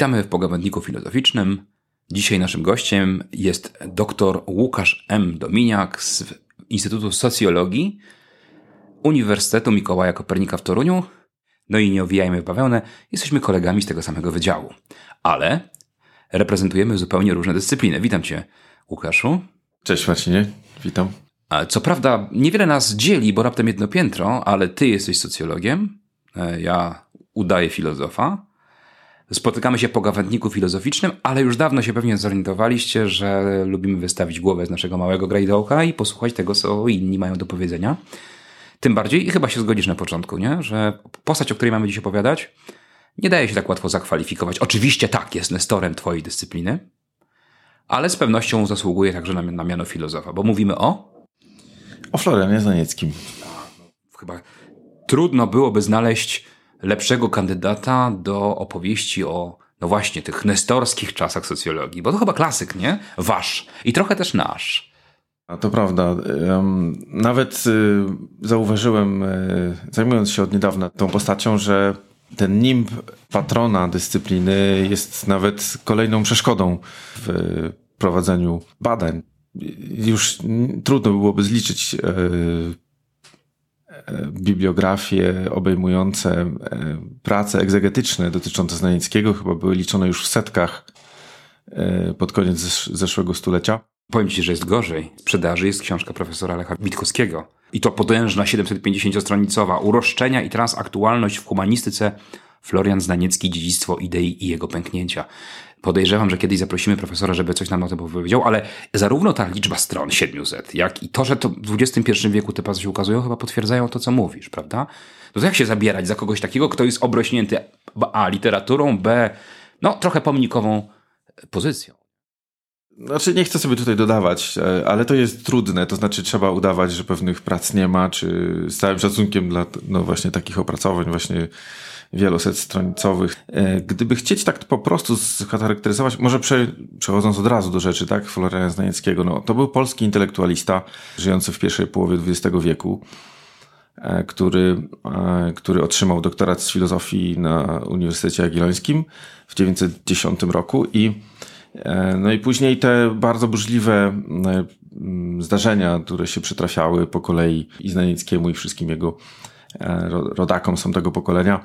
Witamy w pogawędniku filozoficznym. Dzisiaj naszym gościem jest dr Łukasz M. Dominiak z Instytutu Socjologii Uniwersytetu Mikołaja Kopernika w Toruniu. No i nie owijajmy w bawełnę, jesteśmy kolegami z tego samego wydziału. Ale reprezentujemy zupełnie różne dyscypliny. Witam Cię, Łukaszu. Cześć Marcinie, witam. Co prawda, niewiele nas dzieli, bo raptem jedno piętro, ale ty jesteś socjologiem, e, ja udaję filozofa. Spotykamy się po gawędniku filozoficznym, ale już dawno się pewnie zorientowaliście, że lubimy wystawić głowę z naszego małego grajdołka i posłuchać tego, co inni mają do powiedzenia. Tym bardziej, i chyba się zgodzisz na początku, nie? że postać, o której mamy dziś opowiadać, nie daje się tak łatwo zakwalifikować. Oczywiście tak, jest nestorem twojej dyscypliny, ale z pewnością zasługuje także na, na miano filozofa, bo mówimy o o Florianie Zanieckim. Chyba trudno byłoby znaleźć lepszego kandydata do opowieści o, no właśnie, tych nestorskich czasach socjologii, bo to chyba klasyk, nie? Wasz i trochę też nasz. A to prawda. Nawet y, zauważyłem, y, zajmując się od niedawna tą postacią, że ten nimb patrona dyscypliny jest nawet kolejną przeszkodą w prowadzeniu badań już trudno byłoby zliczyć bibliografie obejmujące e, prace egzegetyczne dotyczące Znanieckiego. Chyba były liczone już w setkach pod koniec zeszłego stulecia. Powiem Ci, że jest gorzej. W sprzedaży jest książka profesora Lecha Witkowskiego. I to potężna 750-stronicowa Uroszczenia i transaktualność w humanistyce Florian Znaniecki, dziedzictwo idei i jego pęknięcia. Podejrzewam, że kiedyś zaprosimy profesora, żeby coś nam o tym powiedział, ale zarówno ta liczba stron 700, jak i to, że to w XXI wieku te pasy się ukazują, chyba potwierdzają to, co mówisz, prawda? No to jak się zabierać za kogoś takiego, kto jest obrośnięty A literaturą, B no trochę pomnikową pozycją? Znaczy, nie chcę sobie tutaj dodawać, e, ale to jest trudne. To znaczy, trzeba udawać, że pewnych prac nie ma, czy z całym szacunkiem dla no właśnie takich opracowań, właśnie wieloset stronicowych. E, gdyby chcieć tak po prostu scharakteryzować, może prze, przechodząc od razu do rzeczy, tak, Floriana Znajeckiego, no, to był polski intelektualista żyjący w pierwszej połowie XX wieku, e, który, e, który otrzymał doktorat z filozofii na Uniwersytecie Jagiellońskim w 1910 roku i no i później te bardzo burzliwe zdarzenia, które się przytrafiały po kolei i Znanieckiemu i wszystkim jego rodakom są tego pokolenia,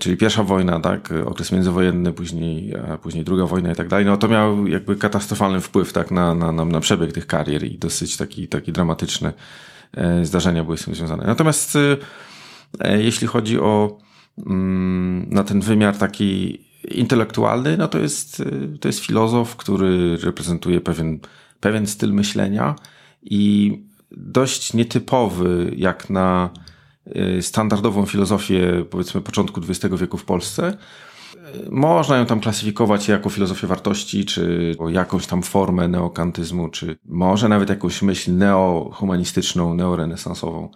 czyli pierwsza wojna, tak, okres międzywojenny, później, później druga wojna i tak dalej, no to miał jakby katastrofalny wpływ tak na, na, na, przebieg tych karier i dosyć taki, taki dramatyczny e, zdarzenia były z tym związane. Natomiast e, jeśli chodzi o mm, na ten wymiar taki intelektualny, no to jest, e, to jest filozof, który reprezentuje pewien, pewien styl myślenia i dość nietypowy jak na standardową filozofię, powiedzmy, początku XX wieku w Polsce. Y, można ją tam klasyfikować jako filozofię wartości, czy jakąś tam formę neokantyzmu, czy może nawet jakąś myśl neohumanistyczną, neorenesansową.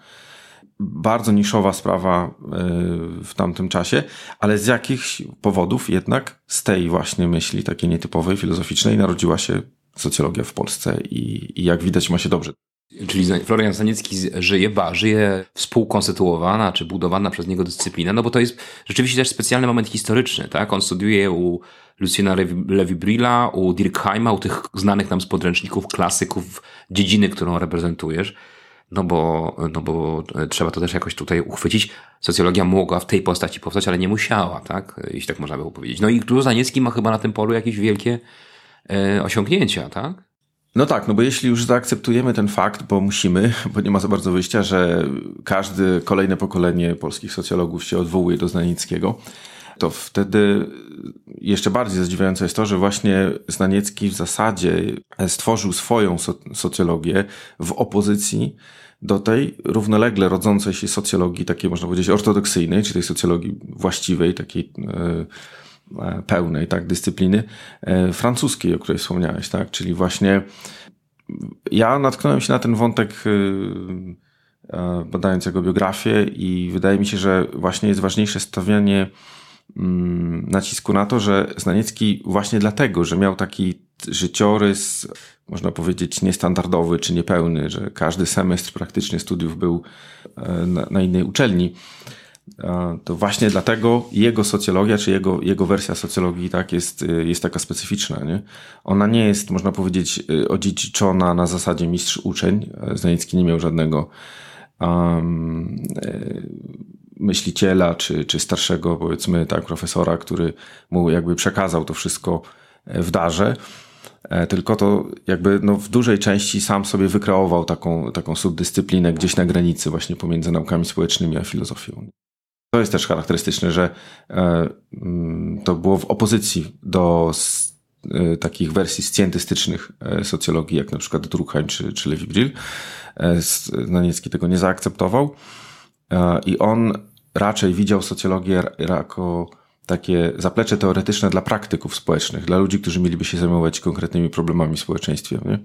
Bardzo niszowa sprawa y, w tamtym czasie, ale z jakichś powodów jednak z tej właśnie myśli, takiej nietypowej, filozoficznej, narodziła się socjologia w Polsce i, i jak widać ma się dobrze. Czyli Florian Staniecki żyje, ba, żyje współkonstytuowana czy budowana przez niego dyscyplina, no bo to jest rzeczywiście też specjalny moment historyczny, tak? On studiuje u Luciana Levi-Brilla, u Dirkheima, u tych znanych nam z podręczników klasyków dziedziny, którą reprezentujesz. No bo, no bo trzeba to też jakoś tutaj uchwycić. Socjologia mogła w tej postaci powstać, ale nie musiała, tak? Jeśli tak można było powiedzieć. No i Krzysztof Zaniecki ma chyba na tym polu jakieś wielkie e, osiągnięcia, tak? No tak, no bo jeśli już zaakceptujemy ten fakt, bo musimy, bo nie ma za bardzo wyjścia, że każde kolejne pokolenie polskich socjologów się odwołuje do Znanickiego, to wtedy jeszcze bardziej zadziwiające jest to, że właśnie Znaniecki w zasadzie stworzył swoją socjologię w opozycji do tej równolegle rodzącej się socjologii, takiej można powiedzieć ortodoksyjnej, czy tej socjologii właściwej, takiej yy, pełnej tak, dyscypliny e, francuskiej, o której wspomniałeś, tak? Czyli właśnie ja natknąłem się na ten wątek e, badając jego biografię i wydaje mi się, że właśnie jest ważniejsze stawianie mm, nacisku na to, że Znaniecki właśnie dlatego, że miał taki życiorys, można powiedzieć, niestandardowy czy niepełny, że każdy semestr praktycznie studiów był e, na, na innej uczelni to właśnie dlatego jego socjologia, czy jego, jego wersja socjologii tak jest, y, jest taka specyficzna. Nie? Ona nie jest, można powiedzieć, y, odziedziczona na zasadzie mistrz-uczeń. E, Zanicki nie miał żadnego um, myśliciela, czy, czy starszego, powiedzmy, tak, profesora, który mu jakby przekazał to wszystko e, w darze tylko to jakby no w dużej części sam sobie wykreował taką, taką subdyscyplinę gdzieś na granicy właśnie pomiędzy naukami społecznymi a filozofią. To jest też charakterystyczne, że e, mm, to było w opozycji do e, takich wersji scjentystycznych e, socjologii, jak na przykład Durkheim czy, czy Levi-Brill. Znaniecki tego nie zaakceptował i on raczej widział socjologię jako takie zaplecze teoretyczne dla praktyków społecznych, dla ludzi, którzy mieliby się zajmować konkretnymi problemami w społeczeństwie. Nie?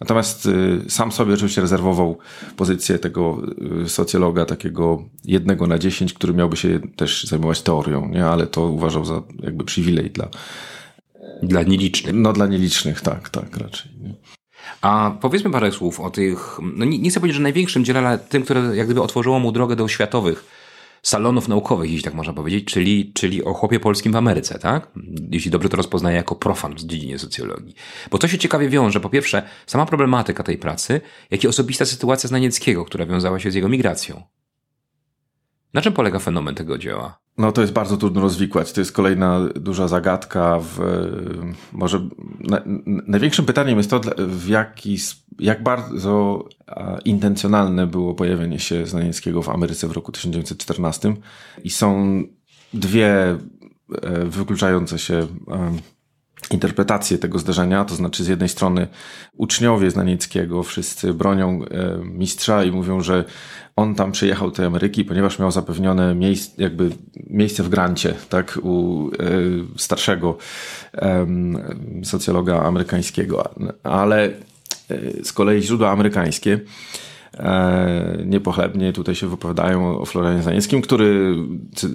Natomiast y, sam sobie oczywiście rezerwował pozycję tego y, socjologa, takiego jednego na dziesięć, który miałby się też zajmować teorią, nie? ale to uważał za jakby przywilej dla. Dla nielicznych. No, dla nielicznych, tak, tak, raczej. Nie? A powiedzmy parę słów o tych, no nie, nie chcę powiedzieć, że największym dziele, ale tym, które jak gdyby otworzyło mu drogę do światowych salonów naukowych, jeśli tak można powiedzieć, czyli, czyli o chłopie polskim w Ameryce, tak? Jeśli dobrze to rozpoznaję jako profan w dziedzinie socjologii. Bo to się ciekawie wiąże, po pierwsze, sama problematyka tej pracy, jak i osobista sytuacja Znanieckiego, która wiązała się z jego migracją. Na czym polega fenomen tego dzieła? No to jest bardzo trudno rozwikłać. To jest kolejna duża zagadka. W, może na, największym pytaniem jest to, w jaki, jak bardzo intencjonalne było pojawienie się Znanieckiego w Ameryce w roku 1914. I są dwie e, wykluczające się interpretację tego zdarzenia, to znaczy z jednej strony uczniowie Znanieckiego wszyscy bronią e, mistrza i mówią, że on tam przyjechał do Ameryki, ponieważ miał zapewnione miejsce, jakby miejsce w grancie, tak, u e, starszego socjologa amerykańskiego, ale e, z kolei źródła amerykańskie niepochlebnie tutaj się wypowiadają o Florianie Zanieckim, który, cy,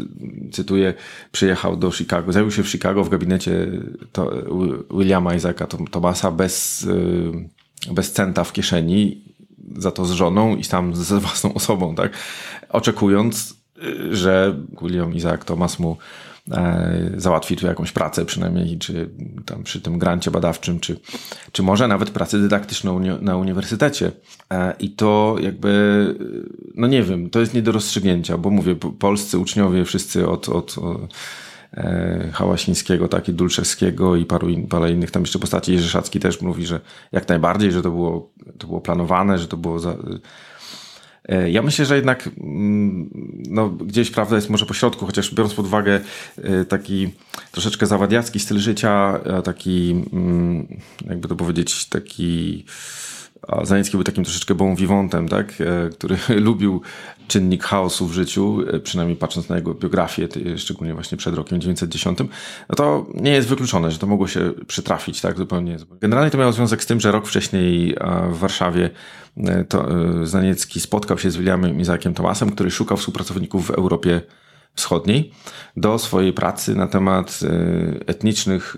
cytuję, przyjechał do Chicago, zajął się w Chicago w gabinecie to, Williama Isaaca Thomasa bez, e, bez centa w kieszeni, za to z żoną i tam ze własną osobą, tak? Oczekując, że William Isaac Thomas mu E, załatwi tu jakąś pracę przynajmniej, czy tam przy tym grancie badawczym, czy, czy może nawet pracę dydaktyczną na uniwersytecie. E, I to jakby, no nie wiem, to jest nie do rozstrzygnięcia, bo mówię, polscy uczniowie wszyscy od, od, od e, Hałasińskiego, tak, i Dulczewskiego i paru, in, parę innych tam jeszcze postaci. Jerzy Szacki też mówi, że jak najbardziej, że to było, to było planowane, że to było za, E, ja myślę, że jednak mm, no, gdzieś prawda jest może po środku, chociaż biorąc pod uwagę e, taki troszeczkę zawadiacki styl życia, taki, mm, jakby to powiedzieć, taki a Zaniecki był takim troszeczkę bon vivantem, tak? E, który lubił czynnik chaosu w życiu, e, przynajmniej patrząc na jego biografię, szczególnie właśnie przed rokiem 1910, no to nie jest wykluczone, że to mogło się przytrafić, tak? Zupełnie. Generalnie to miało związek z tym, że rok wcześniej w Warszawie e, to Zaniecki spotkał się z Williamem Izakiem Tomasem, który szukał współpracowników w Europie Wschodniej do swojej pracy na temat etnicznych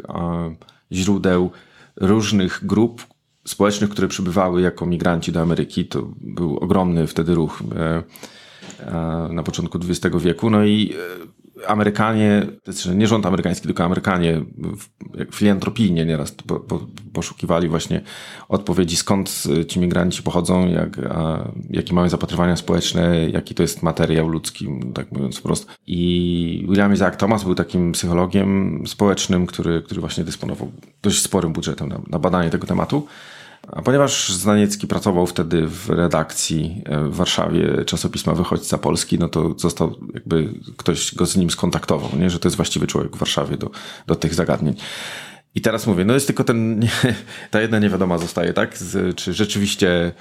źródeł różnych grup, społecznych, które przybywały jako migranci do Ameryki. To był ogromny wtedy ruch e, e, na początku XX wieku. No i e, Amerykanie, znaczy nie rząd amerykański, tylko Amerykanie filantropijnie nieraz poszukiwali właśnie odpowiedzi, skąd ci migranci pochodzą, jak, a, jakie mają zapatrywania społeczne, jaki to jest materiał ludzki, tak mówiąc wprost. I William Isaac Thomas był takim psychologiem społecznym, który, który właśnie dysponował dość sporym budżetem na, na badanie tego tematu. A ponieważ Znaniecki pracował wtedy w redakcji e, w Warszawie czasopisma Wychodźca Polski, no to został jakby ktoś go z nim skontaktował, nie? że to jest właściwy człowiek w Warszawie do, do tych zagadnień. I teraz mówię, no jest tylko ten, ta jedna niewiadoma zostaje, tak? Z, czy rzeczywiście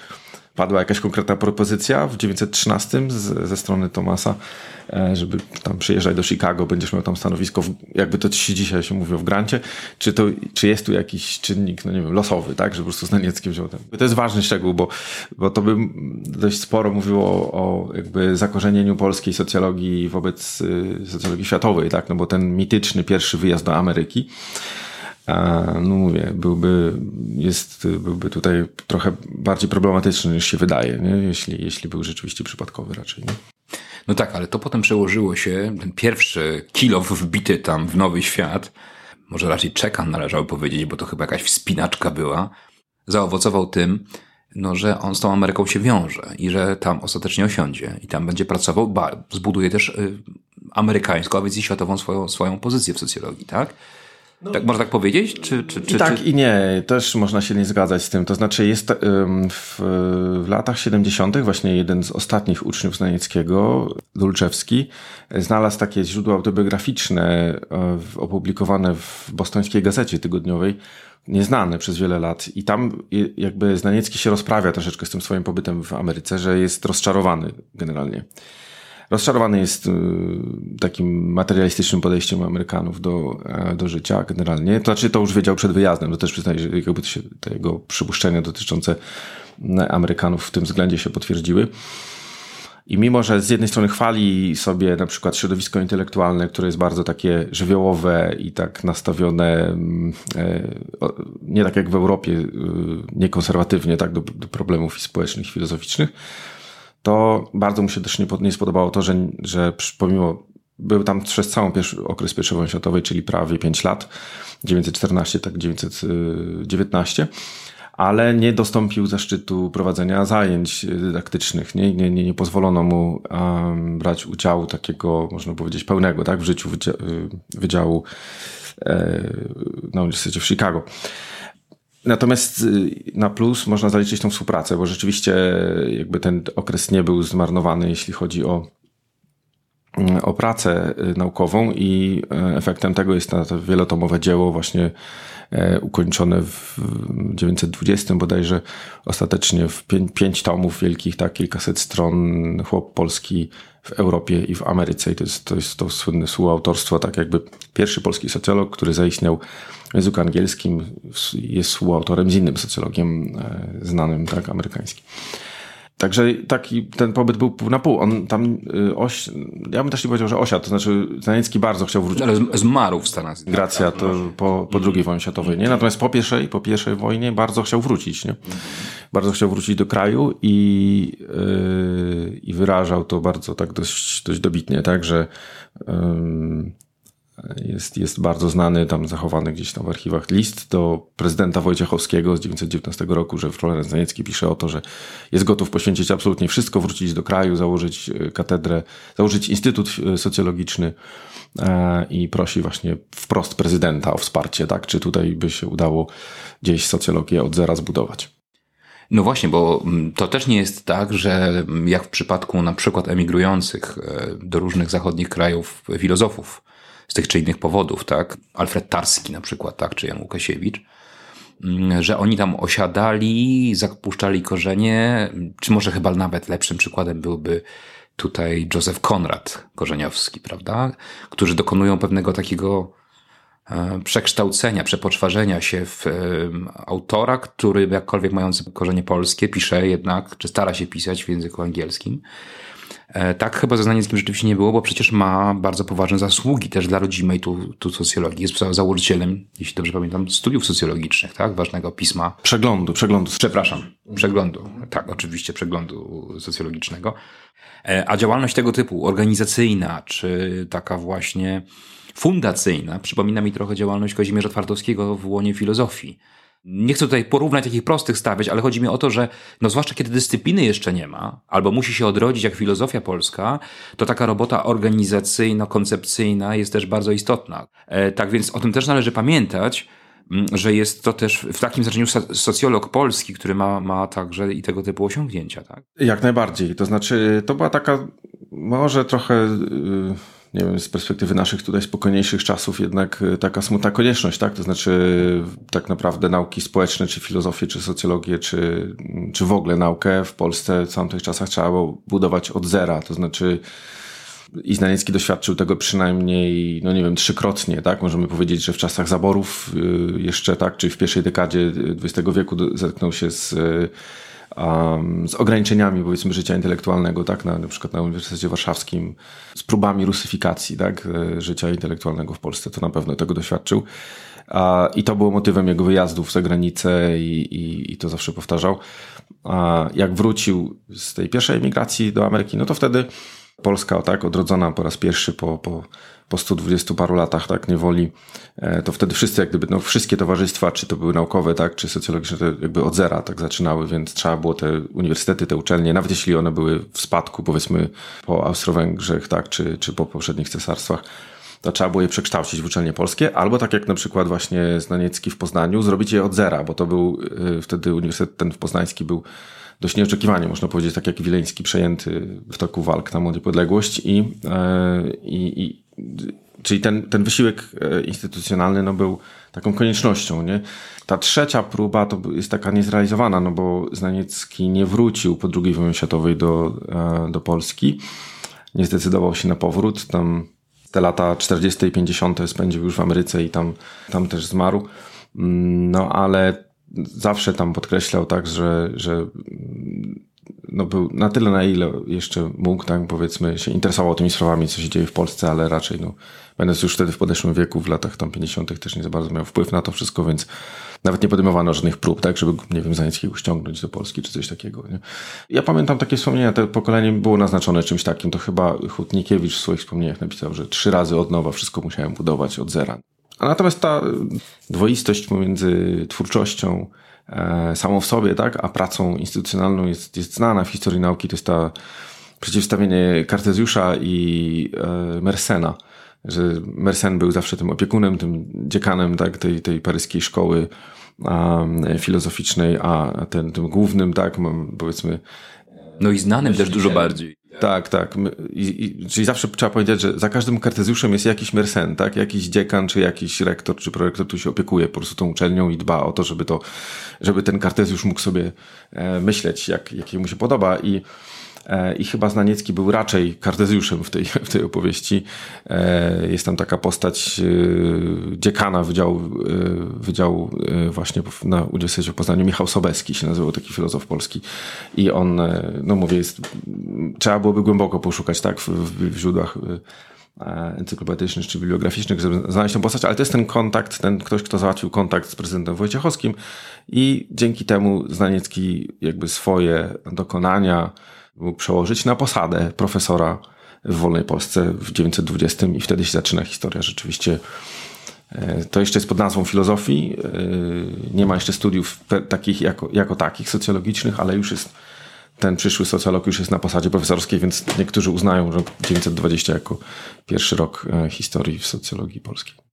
padła jakaś konkretna propozycja w 1913 z, ze strony Tomasa, e, żeby tam przyjeżdżać do Chicago, będziesz miał tam stanowisko, w, jakby to ci dzisiaj się mówi w grancie, czy, to, czy jest tu jakiś czynnik, no nie wiem, losowy, tak, że po prostu Znaniecki wziął ten. To jest ważny szczegół, bo, bo to by dość sporo mówiło o, o jakby zakorzenieniu polskiej socjologii wobec y, socjologii światowej, tak, no bo ten mityczny pierwszy wyjazd do Ameryki, no mówię, byłby, jest, byłby tutaj trochę bardziej problematyczny niż się wydaje, nie? Jeśli, jeśli był rzeczywiście przypadkowy raczej. Nie? No tak, ale to potem przełożyło się, ten pierwszy kilo wbity tam w nowy świat, może raczej czekan należało powiedzieć, bo to chyba jakaś wspinaczka była, zaowocował tym, no, że on z tą Ameryką się wiąże i że tam ostatecznie osiądzie i tam będzie pracował, ba, zbuduje też y, amerykańską, a więc i światową swoją, swoją pozycję w socjologii, tak? No, tak można tak powiedzieć? Czy, czy, czy, I tak czy... i nie, też można się nie zgadzać z tym. To znaczy jest w, w latach 70. właśnie jeden z ostatnich uczniów Znanieckiego, Dulczewski, znalazł takie źródło autobiograficzne e, opublikowane w bostońskiej gazecie tygodniowej, nieznane przez wiele lat i tam jakby Znaniecki się rozprawia troszeczkę z tym swoim pobytem w Ameryce, że jest rozczarowany generalnie. Rozczarowany jest y, takim materialistycznym podejściem Amerykanów do, e, do życia generalnie. To znaczy, to już wiedział przed wyjazdem. To też przyznaję, że jakby się, te jego przypuszczenia dotyczące Amerykanów w tym względzie się potwierdziły. I mimo, że z jednej strony chwali sobie na przykład środowisko intelektualne, które jest bardzo takie żywiołowe i tak nastawione, e, nie tak jak w Europie, y, niekonserwatywnie tak do, do problemów społecznych, filozoficznych, to bardzo mu się też nie, nie spodobało to, że, że pomimo był tam przez całą pierwszy, okres I wojny światowej, czyli prawie 5 lat, 914, tak 919, ale nie dostąpił zaszczytu prowadzenia zajęć dydaktycznych. Nie, nie, nie, nie pozwolono mu um, brać udziału takiego, można powiedzieć, pełnego tak, w życiu wydziału e, na Uniwersytecie w Chicago. Natomiast y, na plus można zaliczyć tą współpracę, bo rzeczywiście jakby ten okres nie był zmarnowany, jeśli chodzi o, o pracę y, naukową i efektem tego jest to wielotomowe dzieło właśnie e, ukończone w 1920 bodajże ostatecznie w pięć, pięć tomów wielkich, tak, kilkaset stron, chłop polski w Europie i w Ameryce i to jest to, jest to słynne współautorstwo, tak jakby pierwszy polski socjolog, który zaistniał w języku angielskim, jest współautorem z innym socjologiem e, znanym, tak, amerykańskim. Także taki ten pobyt był pół na pół. On tam y, oś, ja bym też nie powiedział, że osiadł, to znaczy Znaniecki bardzo chciał wrócić. Ale zmarł w Stanach Zjednoczonych. Gracja to po, po II wojnie światowej, nie? Natomiast po pierwszej, po pierwszej wojnie bardzo chciał wrócić, nie? Bardzo chciał wrócić do kraju i, yy, i wyrażał to bardzo tak dość, dość dobitnie, tak, że yy, jest, jest bardzo znany, tam zachowany gdzieś tam w archiwach list do prezydenta Wojciechowskiego z 1919 roku, że Florence Zaniecki pisze o to, że jest gotów poświęcić absolutnie wszystko, wrócić do kraju, założyć e, katedrę, założyć instytut e, socjologiczny e, i prosi właśnie wprost prezydenta o wsparcie, tak? Czy tutaj by się udało gdzieś socjologię od zera zbudować? No właśnie, bo mm, to też nie jest tak, że mm, jak w przypadku na przykład emigrujących do różnych zachodnich krajów filozofów, z tych czy innych powodów, tak? Alfred Tarski na przykład, tak? Czy Jan Łukasiewicz, mm, że oni tam osiadali, zapuszczali korzenie, czy może chyba nawet lepszym przykładem byłby tutaj Józef Konrad Korzeniowski, prawda? Którzy dokonują pewnego takiego e, przekształcenia, przepoczwarzenia się w autora, który jakkolwiek mający korzenie polskie pisze jednak, czy stara się pisać w języku angielskim. E, tak chyba ze Znanieckim rzeczywiście nie było, bo przecież ma bardzo poważne zasługi też dla rodzimej tu, tu socjologii. Jest założycielem, jeśli dobrze pamiętam, studiów socjologicznych, tak? Ważnego pisma. Przeglądu, przeglądu. Przepraszam, przeglądu. Tak, oczywiście przeglądu socjologicznego. E, a działalność tego typu, organizacyjna, czy taka właśnie fundacyjna, przypomina mi trochę działalność Kazimierza Twardowskiego w łonie filozofii nie chcę tutaj porównać takich prostych stawiać, ale chodzi mi o to, że no zwłaszcza kiedy dyscypliny jeszcze nie ma, albo musi się odrodzić jak filozofia polska, to taka robota organizacyjno-koncepcyjna jest też bardzo istotna. E, tak więc o tym też należy pamiętać, że jest to też w takim znaczeniu socjolog polski, który ma, ma także i tego typu osiągnięcia. Tak? Jak najbardziej. To znaczy, to była taka może trochę... Yy nie wiem, z perspektywy naszych tutaj spokojniejszych czasów jednak e, taka smutna konieczność, tak? To znaczy tak naprawdę nauki społeczne, czy filozofię, czy socjologię, czy, czy w ogóle naukę w Polsce w tamtych czasach trzeba było budować od zera. To znaczy i Znaniecki doświadczył tego przynajmniej, no nie wiem, trzykrotnie, tak? Możemy powiedzieć, że w czasach zaborów e, jeszcze, tak? Czy w pierwszej dekadzie XX wieku zetknął się z um, z ograniczeniami powiedzmy życia intelektualnego, tak, na, na przykład na Uniwersytecie Warszawskim, z próbami rusyfikacji, tak, e, życia intelektualnego w Polsce, to na pewno tego doświadczył. I to było motywem jego wyjazdów za granicę i, i, i to zawsze powtarzał. Jak wrócił z tej pierwszej emigracji do Ameryki, no to wtedy Polska, tak, odrodzona po raz pierwszy po, po, po 120 paru latach, tak, niewoli, e, to wtedy wszyscy, jak gdyby, no, wszystkie towarzystwa, czy to były naukowe, tak, czy socjologiczne, to jakby od zera, tak, zaczynały, więc trzeba było te uniwersytety, te uczelnie, nawet jeśli one były w spadku, powiedzmy, po Austro-Węgrzech, tak, czy, czy po poprzednich cesarstwach, to trzeba było je przekształcić w uczelnie polskie, albo tak jak na przykład właśnie Znaniecki w Poznaniu, zrobić je od zera, bo to był y, wtedy uniwersytet ten w poznański był dość nieoczekiwanie, można powiedzieć, tak jak Wileński przejęty w toku walk na niepodległość i, y, i, i czyli ten, ten wysiłek y, instytucjonalny no, był taką koniecznością. Nie? Ta trzecia próba to jest taka niezrealizowana, no bo Znaniecki nie wrócił po II wojnie światowej do, do Polski. Nie zdecydował się na powrót. Tam te lata 40. i 50. spędził już w Ameryce i tam, tam też zmarł. Mm, no ale zawsze tam podkreślał tak, że, że no był na tyle, na ile jeszcze mógł, tak powiedzmy, się interesował tymi sprawami, co się dzieje w Polsce, ale raczej, no, będąc już wtedy w podeszłym wieku, w latach tam 50. też nie za bardzo miał wpływ na to wszystko, więc nawet nie podejmowano żadnych prób, tak, żeby, nie wiem, Zanieckiego ściągnąć do Polski, czy coś takiego, nie? Ja pamiętam takie wspomnienia, to pokolenie było naznaczone czymś takim, to chyba Hutnikiewicz w swoich wspomnieniach napisał, że trzy razy od nowa wszystko musiałem budować od zera. A natomiast ta dwoistość pomiędzy twórczością, e, samą w sobie, tak, a pracą instytucjonalną jest, jest znana w historii nauki. To jest ta przeciwstawienie Kartezjusza i e, Mersena, że Mersen był zawsze tym opiekunem, tym dziekanem tak, tej, tej paryskiej szkoły um, filozoficznej, a ten, tym głównym, tak, powiedzmy. No i znanym też dużo bardziej. Tak, tak. I, i, czyli zawsze trzeba powiedzieć, że za każdym kartezjuszem jest jakiś mersen, tak? Jakiś dziekan, czy jakiś rektor, czy prorektor, który się opiekuje po prostu tą uczelnią i dba o to, żeby to, żeby ten kartezjusz mógł sobie e, myśleć, jak, jak mu się podoba. I i chyba Znaniecki był raczej kartezjuszem w tej, w tej opowieści. E, jest tam taka postać e, dziekana Wydziału, wydziału właśnie na Uniwersytecie w Poznaniu, Michał Sobeski się nazywał, taki filozof polski. I on, no mówię, jest, trzeba byłoby głęboko poszukać tak w, w źródłach encyklopedycznych czy bibliograficznych, żeby znaleźć tę postać, ale to jest ten kontakt, ten ktoś, kto załatwił kontakt z prezydentem Wojciechowskim i dzięki temu Znaniecki jakby swoje dokonania, mógł przełożyć na posadę profesora w Wolnej Polsce w 1920 i wtedy się zaczyna historia rzeczywiście. E, to jeszcze jest pod nazwą filozofii. E, nie ma jeszcze studiów takich jako, jako takich socjologicznych, ale już jest ten przyszły socjolog już jest na posadzie profesorskiej, więc niektórzy uznają rok 1920 jako pierwszy rok e, historii w socjologii polskiej.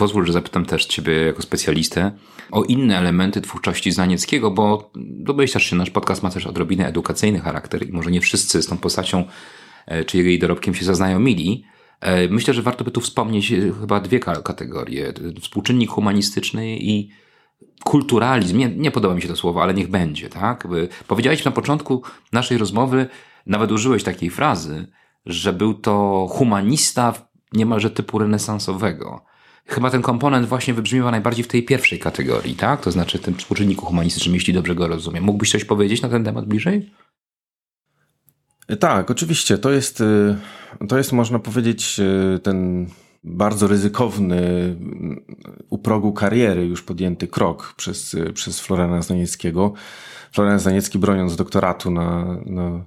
Pozwól, że zapytam też Ciebie jako specjalistę o inne elementy twórczości Zanieckiego, bo domyślasz się, nasz podcast ma też odrobinę edukacyjny charakter i może nie wszyscy z tą postacią e, czy jej dorobkiem się zaznajomili. E, myślę, że warto by tu wspomnieć e, chyba dwie kategorie. Współczynnik humanistyczny i kulturalizm. Nie, nie podoba mi się to słowo, ale niech będzie, tak? Powiedziałeś na początku naszej rozmowy, nawet użyłeś takiej frazy, że był to humanista niemalże typu renesansowego chyba ten komponent właśnie wybrzmiewa najbardziej w tej pierwszej kategorii, tak? To znaczy tym współczynniku humanistycznym, jeśli dobrze go rozumiem. Mógłbyś coś powiedzieć na ten temat bliżej? Tak, oczywiście. To jest, y, to jest można powiedzieć, y, ten bardzo ryzykowny u progu kariery już podjęty krok przez, y, przez Floriana Zdanieckiego. Florian Zdaniecki broniąc doktoratu na, na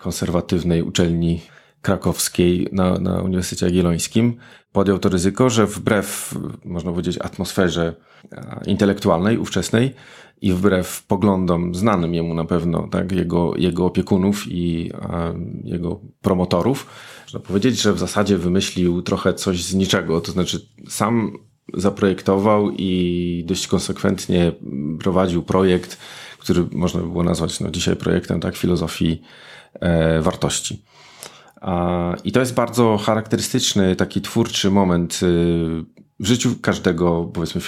konserwatywnej uczelni krakowskiej na, na Uniwersytecie Jagiellońskim, podjął to ryzyko, że wbrew, można powiedzieć, atmosferze e, intelektualnej ówczesnej i wbrew poglądom znanym jemu na pewno, tak, jego, jego opiekunów i a, jego promotorów, można powiedzieć, że w zasadzie wymyślił trochę coś z niczego, to znaczy sam zaprojektował i dość konsekwentnie prowadził projekt, który można by było nazwać no, dzisiaj projektem tak, filozofii e, wartości. I to jest bardzo charakterystyczny, taki twórczy moment y, w życiu każdego, powiedzmy,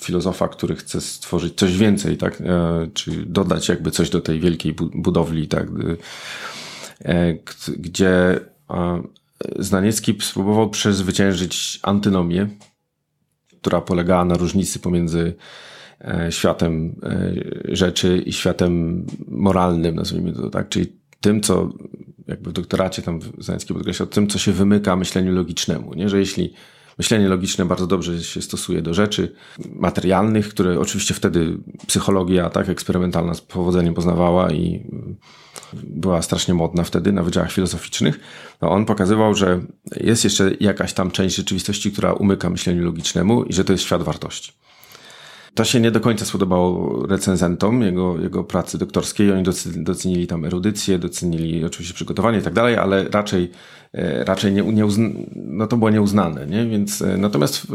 filozofa, który chce stworzyć coś więcej, tak? E, czy dodać jakby coś do tej wielkiej budowli, tak? E, gdzie Znaniecki spróbował przezwyciężyć antynomię, która polegała na różnicy pomiędzy światem rzeczy i światem moralnym, nazwijmy to tak, czyli tym, co jakby w doktoracie tam Zającki podkreślał, tym, co się wymyka myśleniu logicznemu, nie? że jeśli myślenie logiczne bardzo dobrze się stosuje do rzeczy materialnych, które oczywiście wtedy psychologia tak eksperymentalna z powodzeniem poznawała i była strasznie modna wtedy na wydziałach filozoficznych, no on pokazywał, że jest jeszcze jakaś tam część rzeczywistości, która umyka myśleniu logicznemu i że to jest świat wartości. To się nie do końca spodobało recenzentom jego, jego pracy doktorskiej. Oni docenili tam erudycję, docenili oczywiście przygotowanie i tak dalej, ale raczej, e, raczej nie, nie uzna, no to było nieuznane, nie? Więc e, natomiast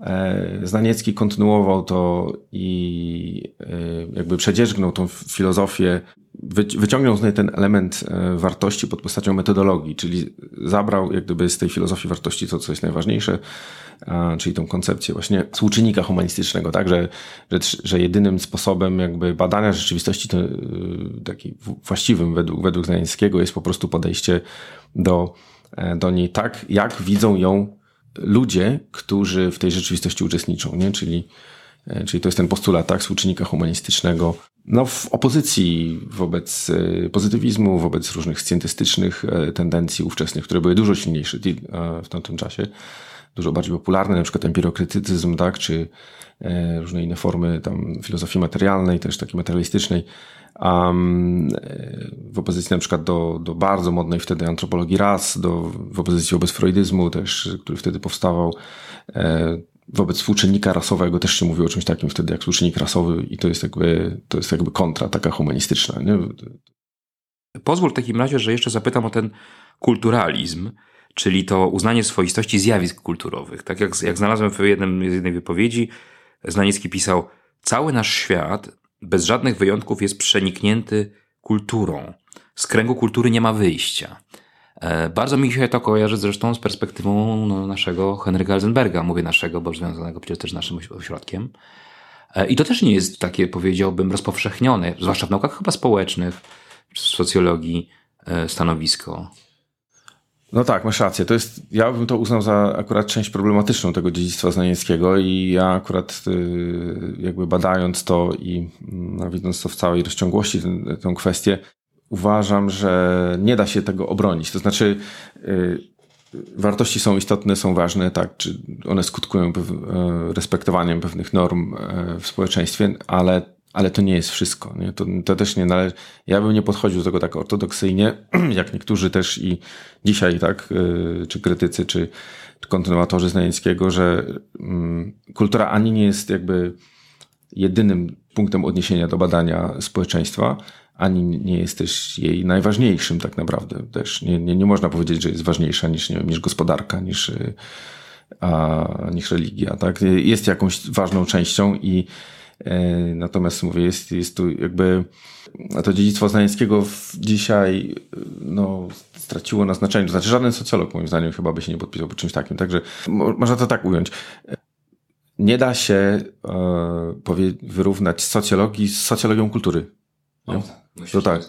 e, Znaniecki kontynuował to i jakby przedzierzgnął tą filozofię wyciągnął z niej ten element e, wartości pod postacią metodologii, czyli zabrał jak gdyby z tej filozofii wartości to, co jest najważniejsze, czyli tą koncepcję właśnie współczynnika humanistycznego, tak, że, że, że jedynym sposobem jakby badania rzeczywistości to, e, taki właściwym według, według Znanieckiego jest po prostu podejście do, e, do niej tak, jak widzą ją ludzie, którzy w tej rzeczywistości uczestniczą, nie? Czyli, czyli to jest ten postulat, tak, współczynnika humanistycznego, no, w opozycji wobec e, pozytywizmu, wobec różnych scjentystycznych e, tendencji ówczesnych, które były dużo silniejsze e, w tamtym czasie, dużo bardziej popularne, na przykład empirokrytycyzm, tak, czy różne inne formy tam filozofii materialnej, też takiej materialistycznej, um, w opozycji na przykład do, do bardzo modnej wtedy antropologii ras, do, w opozycji wobec freudyzmu też, który wtedy powstawał, wobec współczynnika rasowego też się mówiło o czymś takim wtedy jak współczynnik rasowy i to jest jakby, to jest jakby kontra taka humanistyczna. Nie? Pozwól w takim razie, że jeszcze zapytam o ten kulturalizm, czyli to uznanie swoistości zjawisk kulturowych. Tak jak, jak znalazłem w jednym, z jednej wypowiedzi, Znaniecki pisał, cały nasz świat bez żadnych wyjątków jest przeniknięty kulturą. Z kręgu kultury nie ma wyjścia. E, bardzo mi się to kojarzy zresztą z perspektywą no, naszego Henryka Elzenberga. Mówię naszego, bo związanego przecież też naszym ośrodkiem. E, I to też nie jest takie, powiedziałbym, rozpowszechnione, zwłaszcza w naukach chyba społecznych, w socjologii, e, stanowisko. No tak, masz rację. To jest, ja bym to uznał za akurat część problematyczną tego dziedzictwa znanieckiego i ja akurat jakby badając to i no, widząc to w całej rozciągłości, tę kwestię, uważam, że nie da się tego obronić. To znaczy, y, wartości są istotne, są ważne, tak, czy one skutkują e, respektowaniem pewnych norm e, w społeczeństwie, ale, ale to nie jest wszystko. Nie? To, to też nie należy. Ja bym nie podchodził do tego tak ortodoksyjnie, jak niektórzy też i dzisiaj, tak, e, czy krytycy, czy, kontynuatorzy Znajeckiego, że mm, kultura ani nie jest jakby jedynym punktem odniesienia do badania społeczeństwa, ani nie jest też jej najważniejszym tak naprawdę. Też nie, nie, nie można powiedzieć, że jest ważniejsza niż, nie wiem, niż gospodarka, niż, y, a, niż religia. Tak? Jest jakąś ważną częścią i e, natomiast mówię, jest, jest tu jakby to dziedzictwo Znanieckiego dzisiaj no, straciło na znaczeniu. To znaczy żaden socjolog moim zdaniem chyba by się nie podpisał po czymś takim. Także można to tak ująć. Nie da się e, wyrównać socjologii z socjologią kultury. No, to tak.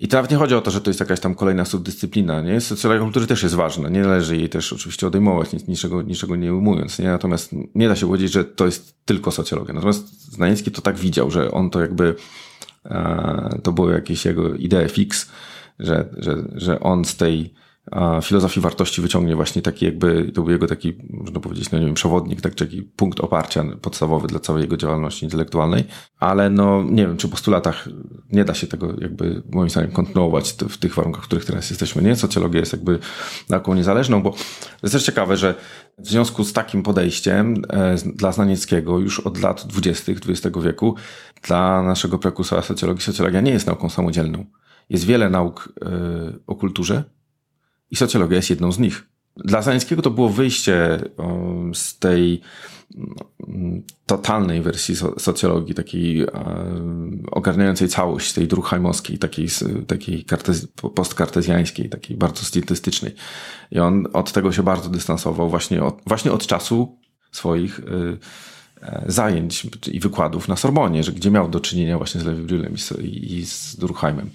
I nawet nie chodzi o to, że to jest jakaś tam kolejna subdyscyplina, nie? Socjologia kultury też jest ważna. Nie należy jej też oczywiście odejmować, niczego, niczego nie ujmując, nie? Natomiast nie da się powiedzieć, że to jest tylko socjologia. Natomiast Znaniecki to tak widział, że on to jakby, e, to były jakieś jego idee fix, że, że, że on z tej, filozofii wartości wyciągnie właśnie taki jakby, to był jego taki, można powiedzieć, no nie wiem, przewodnik, tak, taki punkt oparcia podstawowy dla całej jego działalności intelektualnej, ale no nie wiem, czy po stu latach nie da się tego jakby moim zdaniem kontynuować w tych warunkach, w których teraz jesteśmy, nie? Socjologia jest jakby nauką niezależną, bo jest też ciekawe, że w związku z takim podejściem e, dla Znanieckiego już od lat dwudziestych XX wieku dla naszego prekursora socjologii socjologia nie jest nauką samodzielną. Jest wiele nauk e, o kulturze, i socjologia jest jedną z nich. Dla Zanieckiego to było wyjście z tej mm, totalnej wersji socjologii, takiej ogarniającej całość, tej druchajmowskiej, takiej, takiej kartez, postkartezjańskiej, takiej bardzo statystycznej. I on od tego się bardzo dystansował właśnie od, właśnie od czasu swoich y, e, zajęć i wykładów na Sorbonie, że gdzie miał do czynienia właśnie z Lewy i, i z Durkheimem.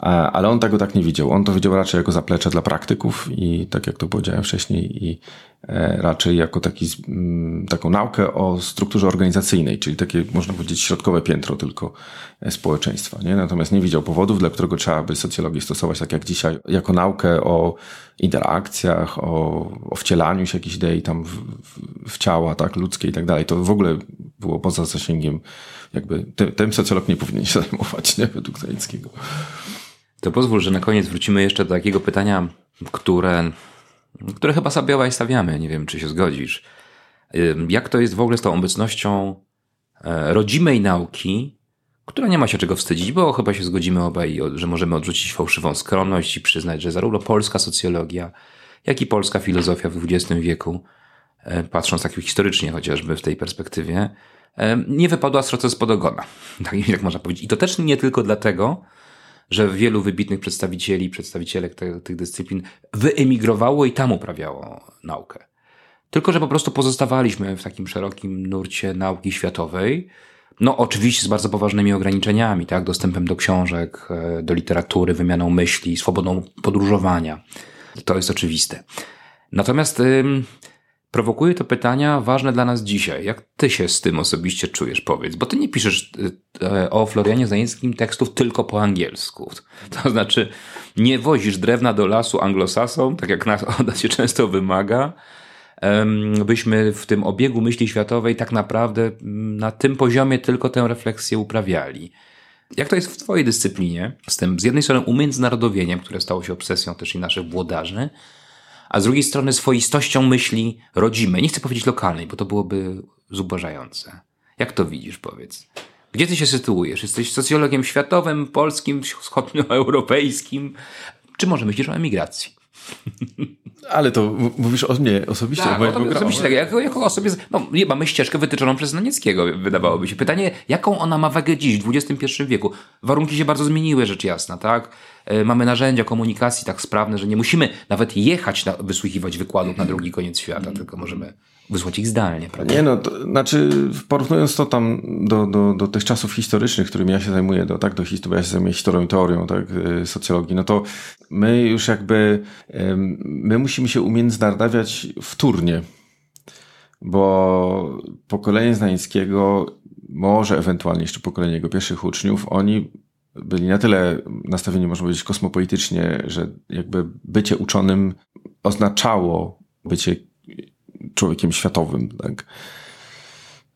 Ale on tego tak nie widział. On to widział raczej jako zaplecze dla praktyków i tak jak to powiedziałem wcześniej, i e, raczej jako taki, mm, taką naukę o strukturze organizacyjnej, czyli takie, można powiedzieć, środkowe piętro tylko e, społeczeństwa. Nie? Natomiast nie widział powodów, dla którego trzeba by socjologię stosować tak jak dzisiaj, jako naukę o interakcjach, o, o wcielaniu się jakichś idei tam w, w, ciała, tak, ludzkie i tak dalej. To w ogóle było poza zasięgiem, jakby tym, tym socjolog nie powinien się zajmować, nie, według Zanickiego. To pozwól, że na koniec wrócimy jeszcze do takiego pytania, które, które chyba sobie obaj stawiamy. Nie wiem, czy się zgodzisz. Jak to jest w ogóle z tą obecnością e, rodzimej nauki, która nie ma się czego wstydzić, bo chyba się zgodzimy obaj, że możemy odrzucić fałszywą skromność i przyznać, że zarówno polska socjologia, jak i polska filozofia w XX wieku, e, patrząc tak historycznie chociażby w tej perspektywie, e, nie wypadła z procesu pod ogona. Tak jak można powiedzieć. I to też nie tylko dlatego, że wielu wybitnych przedstawicieli, przedstawicielek te, tych dyscyplin wyemigrowało i tam uprawiało naukę. Tylko, że po prostu pozostawaliśmy w takim szerokim nurcie nauki światowej, no, oczywiście z bardzo poważnymi ograniczeniami, tak? Dostępem do książek, e, do literatury, wymianą myśli, swobodą podróżowania. To jest oczywiste. Natomiast prowokuje to pytania ważne dla nas dzisiaj. Jak ty się z tym osobiście czujesz, powiedz? Bo ty nie piszesz e, o Florianie Zańskim tekstów tylko po angielsku. To znaczy, nie wozisz drewna do lasu anglosasom, tak jak nas, od się często wymaga, byśmy w tym obiegu myśli światowej tak naprawdę mm, na tym poziomie tylko tę refleksję uprawiali. Jak to jest w Twojej dyscyplinie? Z tym z jednej strony umiędzynarodowieniem, które stało się obsesją też i naszych włodarzy, a z drugiej strony swoistością myśli rodzimej. Nie chcę powiedzieć lokalnej, bo to byłoby zubożające. Jak to widzisz, powiedz? Gdzie ty się sytuujesz? Jesteś socjologiem światowym, polskim, wschodnioeuropejskim? Czy może myślisz o emigracji? Ale to mówisz o mnie osobiście. Tak, o tobie osobiście, tak, jako, jako osobie, no, mamy ścieżkę wytyczoną przez Nanieckiego, wydawałoby się. Pytanie, jaką ona ma wagę dziś, w XXI wieku? Warunki się bardzo zmieniły, rzecz jasna, tak? E, mamy narzędzia komunikacji tak sprawne, że nie musimy nawet jechać na, wysłuchiwać wykładów na drugi koniec świata, tylko możemy wysłać ich zdalnie, prawda? Nie no, to, znaczy porównując to tam do, do, do tych czasów historycznych, którymi ja się zajmuję, do, tak, do historii, ja się zajmuję historią i teorią, tak, e, socjologii, no to my już jakby, my musimy się umiędzynarodawiać wtórnie, bo pokolenie Znańskiego, może ewentualnie jeszcze pokolenie jego pierwszych uczniów, oni byli na tyle nastawieni, można powiedzieć, kosmopolitycznie, że jakby bycie uczonym oznaczało bycie człowiekiem światowym, tak?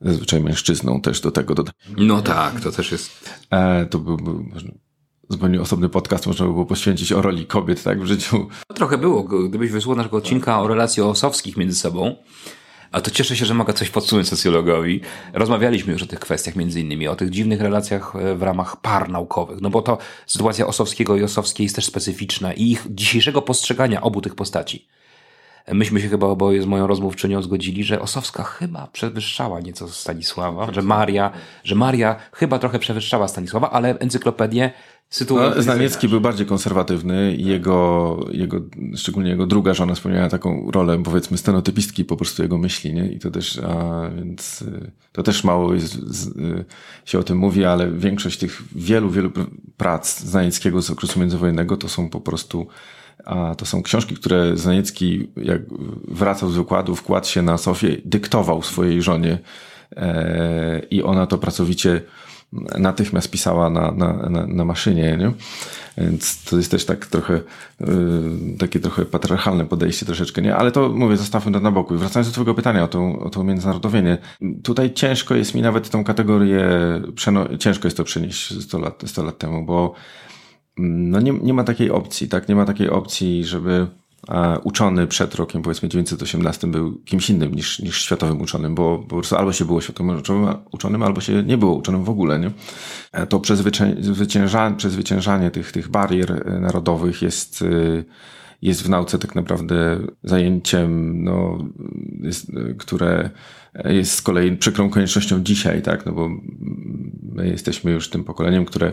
Zazwyczaj mężczyzną też do tego dodać. No tak, to też jest. E, to byłby zupełnie osobny podcast, można by było poświęcić o roli kobiet tak, w życiu. Trochę było. Gdybyś wysłuchał naszego odcinka o relacji osowskich między sobą, a to cieszę się, że mogę coś podsunąć socjologowi. Rozmawialiśmy już o tych kwestiach, między innymi o tych dziwnych relacjach e, w ramach par naukowych, no bo to sytuacja Osowskiego i Osowskiej jest też specyficzna i ich dzisiejszego postrzegania obu tych postaci. Myśmy się chyba oboje z moją rozmówczynią zgodzili, że Osowska chyba przewyższała nieco Stanisława, że Maria, że Maria chyba trochę przewyższała Stanisława, ale encyklopedię sytuacji. No, Znaniecki był bardziej konserwatywny i jego, jego, szczególnie jego druga żona spełniała taką rolę, powiedzmy, stenotypistki po prostu jego myśli, nie? I to też, a więc y, to też mało jest, y, się o tym mówi, ale większość tych wielu, wielu prac Znanieckiego z okresu międzywojennego to są po prostu a to są książki, które Znaniecki, jak wracał z wykładu, wkładł się na Sofię, dyktował swojej żonie e, i ona to pracowicie natychmiast pisała na, na, na, na maszynie, nie? Więc to jest też tak trochę, yy, takie trochę patriarchalne podejście troszeczkę, nie? Ale to mówię, zostawmy to na boku. wracając do twojego pytania o to, o to międzynarodowienie. Tutaj ciężko jest mi nawet tą kategorię, ciężko jest to przenieść 100 lat, 100 lat temu, bo no nie, nie ma takiej opcji, tak? Nie ma takiej opcji, żeby uczony przed rokiem, powiedzmy 918, był kimś innym niż, niż światowym uczonym, bo po prostu albo się było światowym uczonym, albo się nie było uczonym w ogóle. Nie? E, to przezwyciężanie, przezwyciężanie tych, tych barier e, narodowych jest, e, jest w nauce tak naprawdę zajęciem, no, jest, które jest z kolei przykrą koniecznością dzisiaj, tak? no bo my jesteśmy już tym pokoleniem, które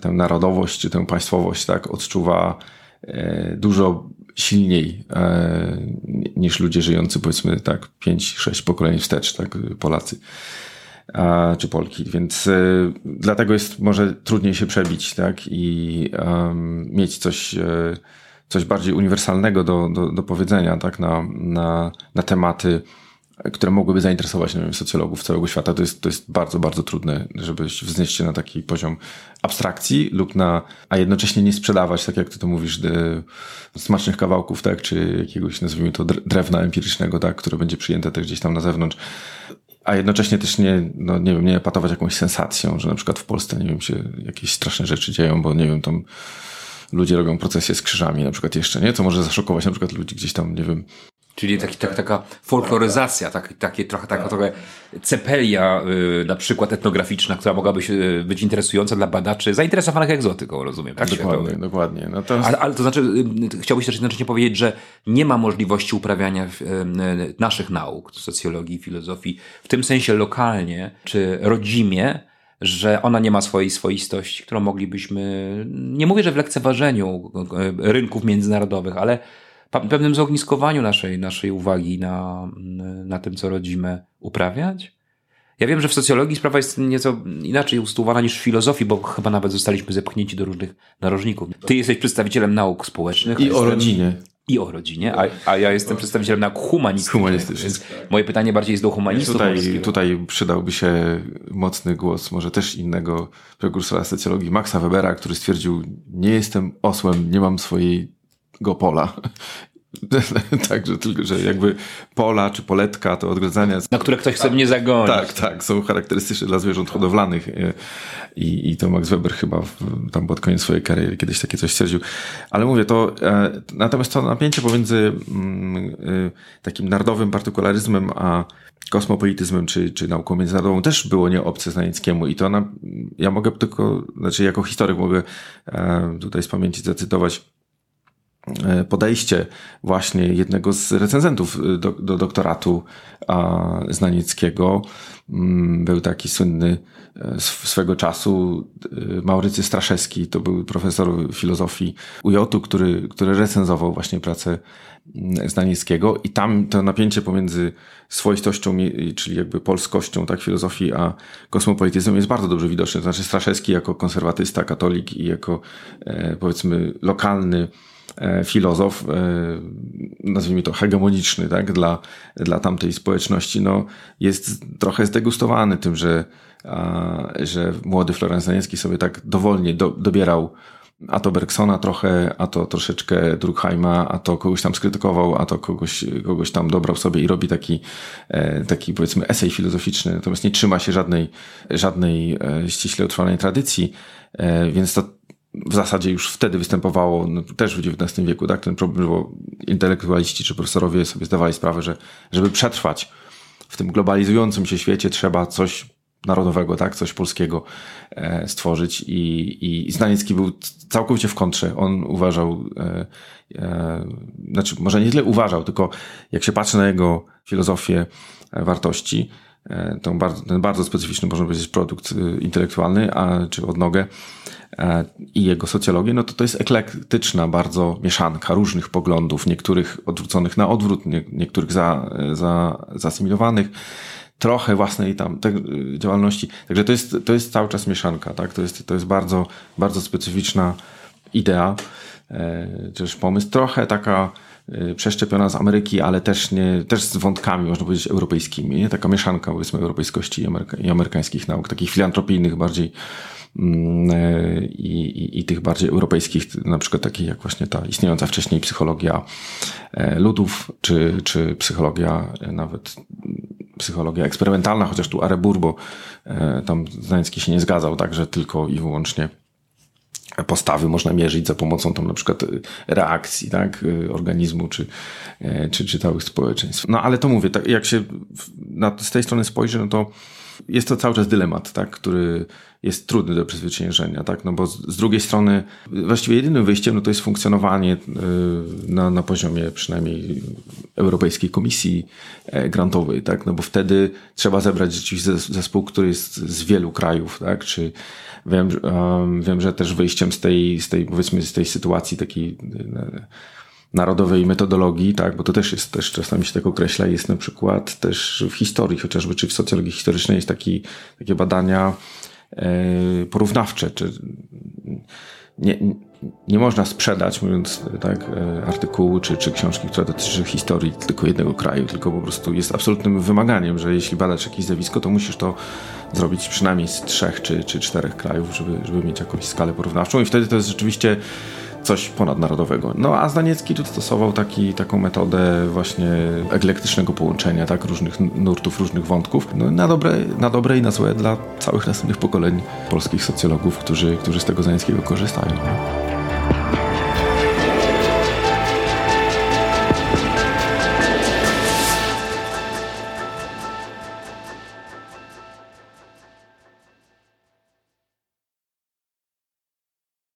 tę narodowość czy tę państwowość tak odczuwa dużo silniej e, niż ludzie żyjący powiedzmy tak 5-6 pokoleń wstecz, tak Polacy. czy Polki, więc y, dlatego jest może trudniej się przebić, tak, i um, mieć coś, coś bardziej uniwersalnego do, do, do powiedzenia, tak, na, na, na tematy, które mogłyby zainteresować nie wiem, socjologów całego świata. To jest, to jest bardzo, bardzo trudne, żeby wznieść się na taki poziom abstrakcji lub na, a jednocześnie nie sprzedawać, tak jak ty to mówisz, smacznych kawałków, tak, czy jakiegoś, nazwijmy to, drewna empirycznego, tak, które będzie przyjęte też gdzieś tam na zewnątrz a jednocześnie też nie, no nie wiem, nie patować jakąś sensacją, że na przykład w Polsce, nie wiem, się jakieś straszne rzeczy dzieją, bo nie wiem, tam ludzie robią procesje z krzyżami na przykład jeszcze, nie? Co może zaszokować na przykład ludzi gdzieś tam, nie wiem, Czyli taki, tak, taka folkloryzacja, tak, takie trochę taka trochę cepelia y, na przykład etnograficzna, która mogłaby się, y, być interesująca dla badaczy zainteresowanych egzotyką, rozumiem. Tak? Dokładnie, dokładnie. No to... ale, ale to znaczy, y, chciałbyś też jednocześnie powiedzieć, że nie ma możliwości uprawiania y, y, naszych nauk, socjologii, filozofii, w tym sensie lokalnie czy rodzimie, że ona nie ma swojej swoistości, którą moglibyśmy, nie mówię, że w lekceważeniu rynków międzynarodowych, ale pewnym zogniskowaniu naszej, naszej uwagi na, na tym, co rodzimy, uprawiać? Ja wiem, że w socjologii sprawa jest nieco inaczej ustuwana niż w filozofii, bo chyba nawet zostaliśmy zepchnięci do różnych narożników. Ty jesteś przedstawicielem nauk społecznych. I o rodzinie. I o rodzinie, a, a ja jestem przedstawicielem nauk humanistycznych. humanistycznych. Moje pytanie bardziej jest do humanistów. Tutaj, tutaj przydałby się mocny głos, może też innego prekursora socjologii, Maxa Webera, który stwierdził, nie jestem osłem, nie mam swojej pola. Także tylko, że jakby pola czy poletka to odgradzania. Na które ktoś chce mnie zagonić. Tak, tak, są charakterystyczne dla zwierząt hodowlanych i, i to Max Weber chyba w, tam pod koniec swojej kariery kiedyś takie coś stwierdził. Ale mówię, to e, natomiast to napięcie pomiędzy mm, y, takim narodowym partykularyzmem a kosmopolityzmem czy, czy nauką międzynarodową też było nieobce Znanieckiemu i to na, ja mogę tylko, znaczy jako historyk mogę e, tutaj z pamięci zacytować E, podejście właśnie jednego z recenzentów e, do, do doktoratu Znanieckiego. Mm, był taki słynny e, swego czasu Maurycy Straszewski, to był profesor filozofii UJ-u, który, który recenzował właśnie pracę mm, Znanieckiego i tam to napięcie pomiędzy swoistością, czyli jakby polskością tak filozofii, a kosmopolityzmem jest bardzo dobrze widoczne. To znaczy Straszewski jako konserwatysta, katolik i jako powiedzmy lokalny E, filozof, e, nazwijmy to hegemoniczny, tak, dla, dla tamtej społeczności, no, jest trochę zdegustowany tym, że, że młody Florenc Zaniecki sobie tak dowolnie do, dobierał a to Bergsona trochę, a to troszeczkę Durkheima, a to kogoś tam skrytykował, a to kogoś, kogoś tam dobrał sobie i robi taki, e, taki powiedzmy esej filozoficzny, natomiast nie trzyma się żadnej, żadnej ściśle utrwalonej tradycji, więc to w zasadzie już wtedy występowało, no, też w XIX wieku, tak, ten problem, bo intelektualiści czy profesorowie sobie zdawali sprawę, że żeby przetrwać w tym globalizującym się świecie trzeba coś narodowego, tak, coś polskiego e, stworzyć i, i Znaniecki był całkowicie w kontrze. On uważał, e, e, znaczy może nie tyle uważał, tylko jak się patrzy na jego filozofię e, wartości, tą bardzo, ten bardzo specyficzny, można powiedzieć, produkt e, intelektualny, a, czy odnogę, E, i jego socjologię, no to to jest eklektyczna bardzo mieszanka różnych poglądów, niektórych odwróconych na odwrót, nie, niektórych za, za, zasymilowanych, trochę własnej tam te, działalności. Także to jest, to jest cały czas mieszanka, tak? To jest, to jest bardzo, bardzo specyficzna idea, e, też pomysł, trochę taka e, przeszczepiona z Ameryki, ale też nie, też z wątkami, można powiedzieć, europejskimi, nie? Taka mieszanka, powiedzmy, europejskości i, ameryka, i amerykańskich nauk, takich filantropijnych bardziej, Mm, e, i, i, i, tych bardziej europejskich, na przykład takich jak właśnie ta istniejąca wcześniej psychologia e, ludów, czy, czy psychologia e, nawet psychologia eksperymentalna, chociaż tu Arebur, bo tam Znański się nie zgadzał, także tylko i wyłącznie postawy można mierzyć za pomocą tam na przykład reakcji tak, organizmu czy, czy, czy całych społeczeństw. No ale to mówię, tak, jak się na, z tej strony spojrzy, no to jest to cały czas dylemat, tak, który jest trudny do przezwyciężenia, tak? No bo z, z drugiej strony właściwie jedynym wyjściem no to jest funkcjonowanie y, na, na poziomie przynajmniej Europejskiej Komisji e, Grantowej, tak? No bo wtedy trzeba zebrać rzeczywiście zespół, który jest z wielu krajów, tak? Czy wiem, um, wiem że też wyjściem z tej, z tej powiedzmy z tej sytuacji takiej narodowej metodologii, tak, bo to też jest, też czasami się tak określa, jest na przykład też w historii chociażby, czy w socjologii historycznej jest taki, takie badania e, porównawcze, czy nie, nie można sprzedać, mówiąc tak, e, artykułu czy, czy książki, która dotyczy historii tylko jednego kraju, tylko po prostu jest absolutnym wymaganiem, że jeśli badasz jakieś zjawisko, to musisz to zrobić przynajmniej z trzech czy, czy czterech krajów, żeby, żeby mieć jakąś skalę porównawczą. I wtedy to jest rzeczywiście coś ponadnarodowego. No a Zdaniecki tu stosował taki, taką metodę właśnie eklektycznego połączenia tak, różnych nurtów, różnych wątków. No, na, dobre, na dobre i na złe dla całych następnych pokoleń polskich socjologów, którzy, którzy z tego Zdanieckiego korzystają.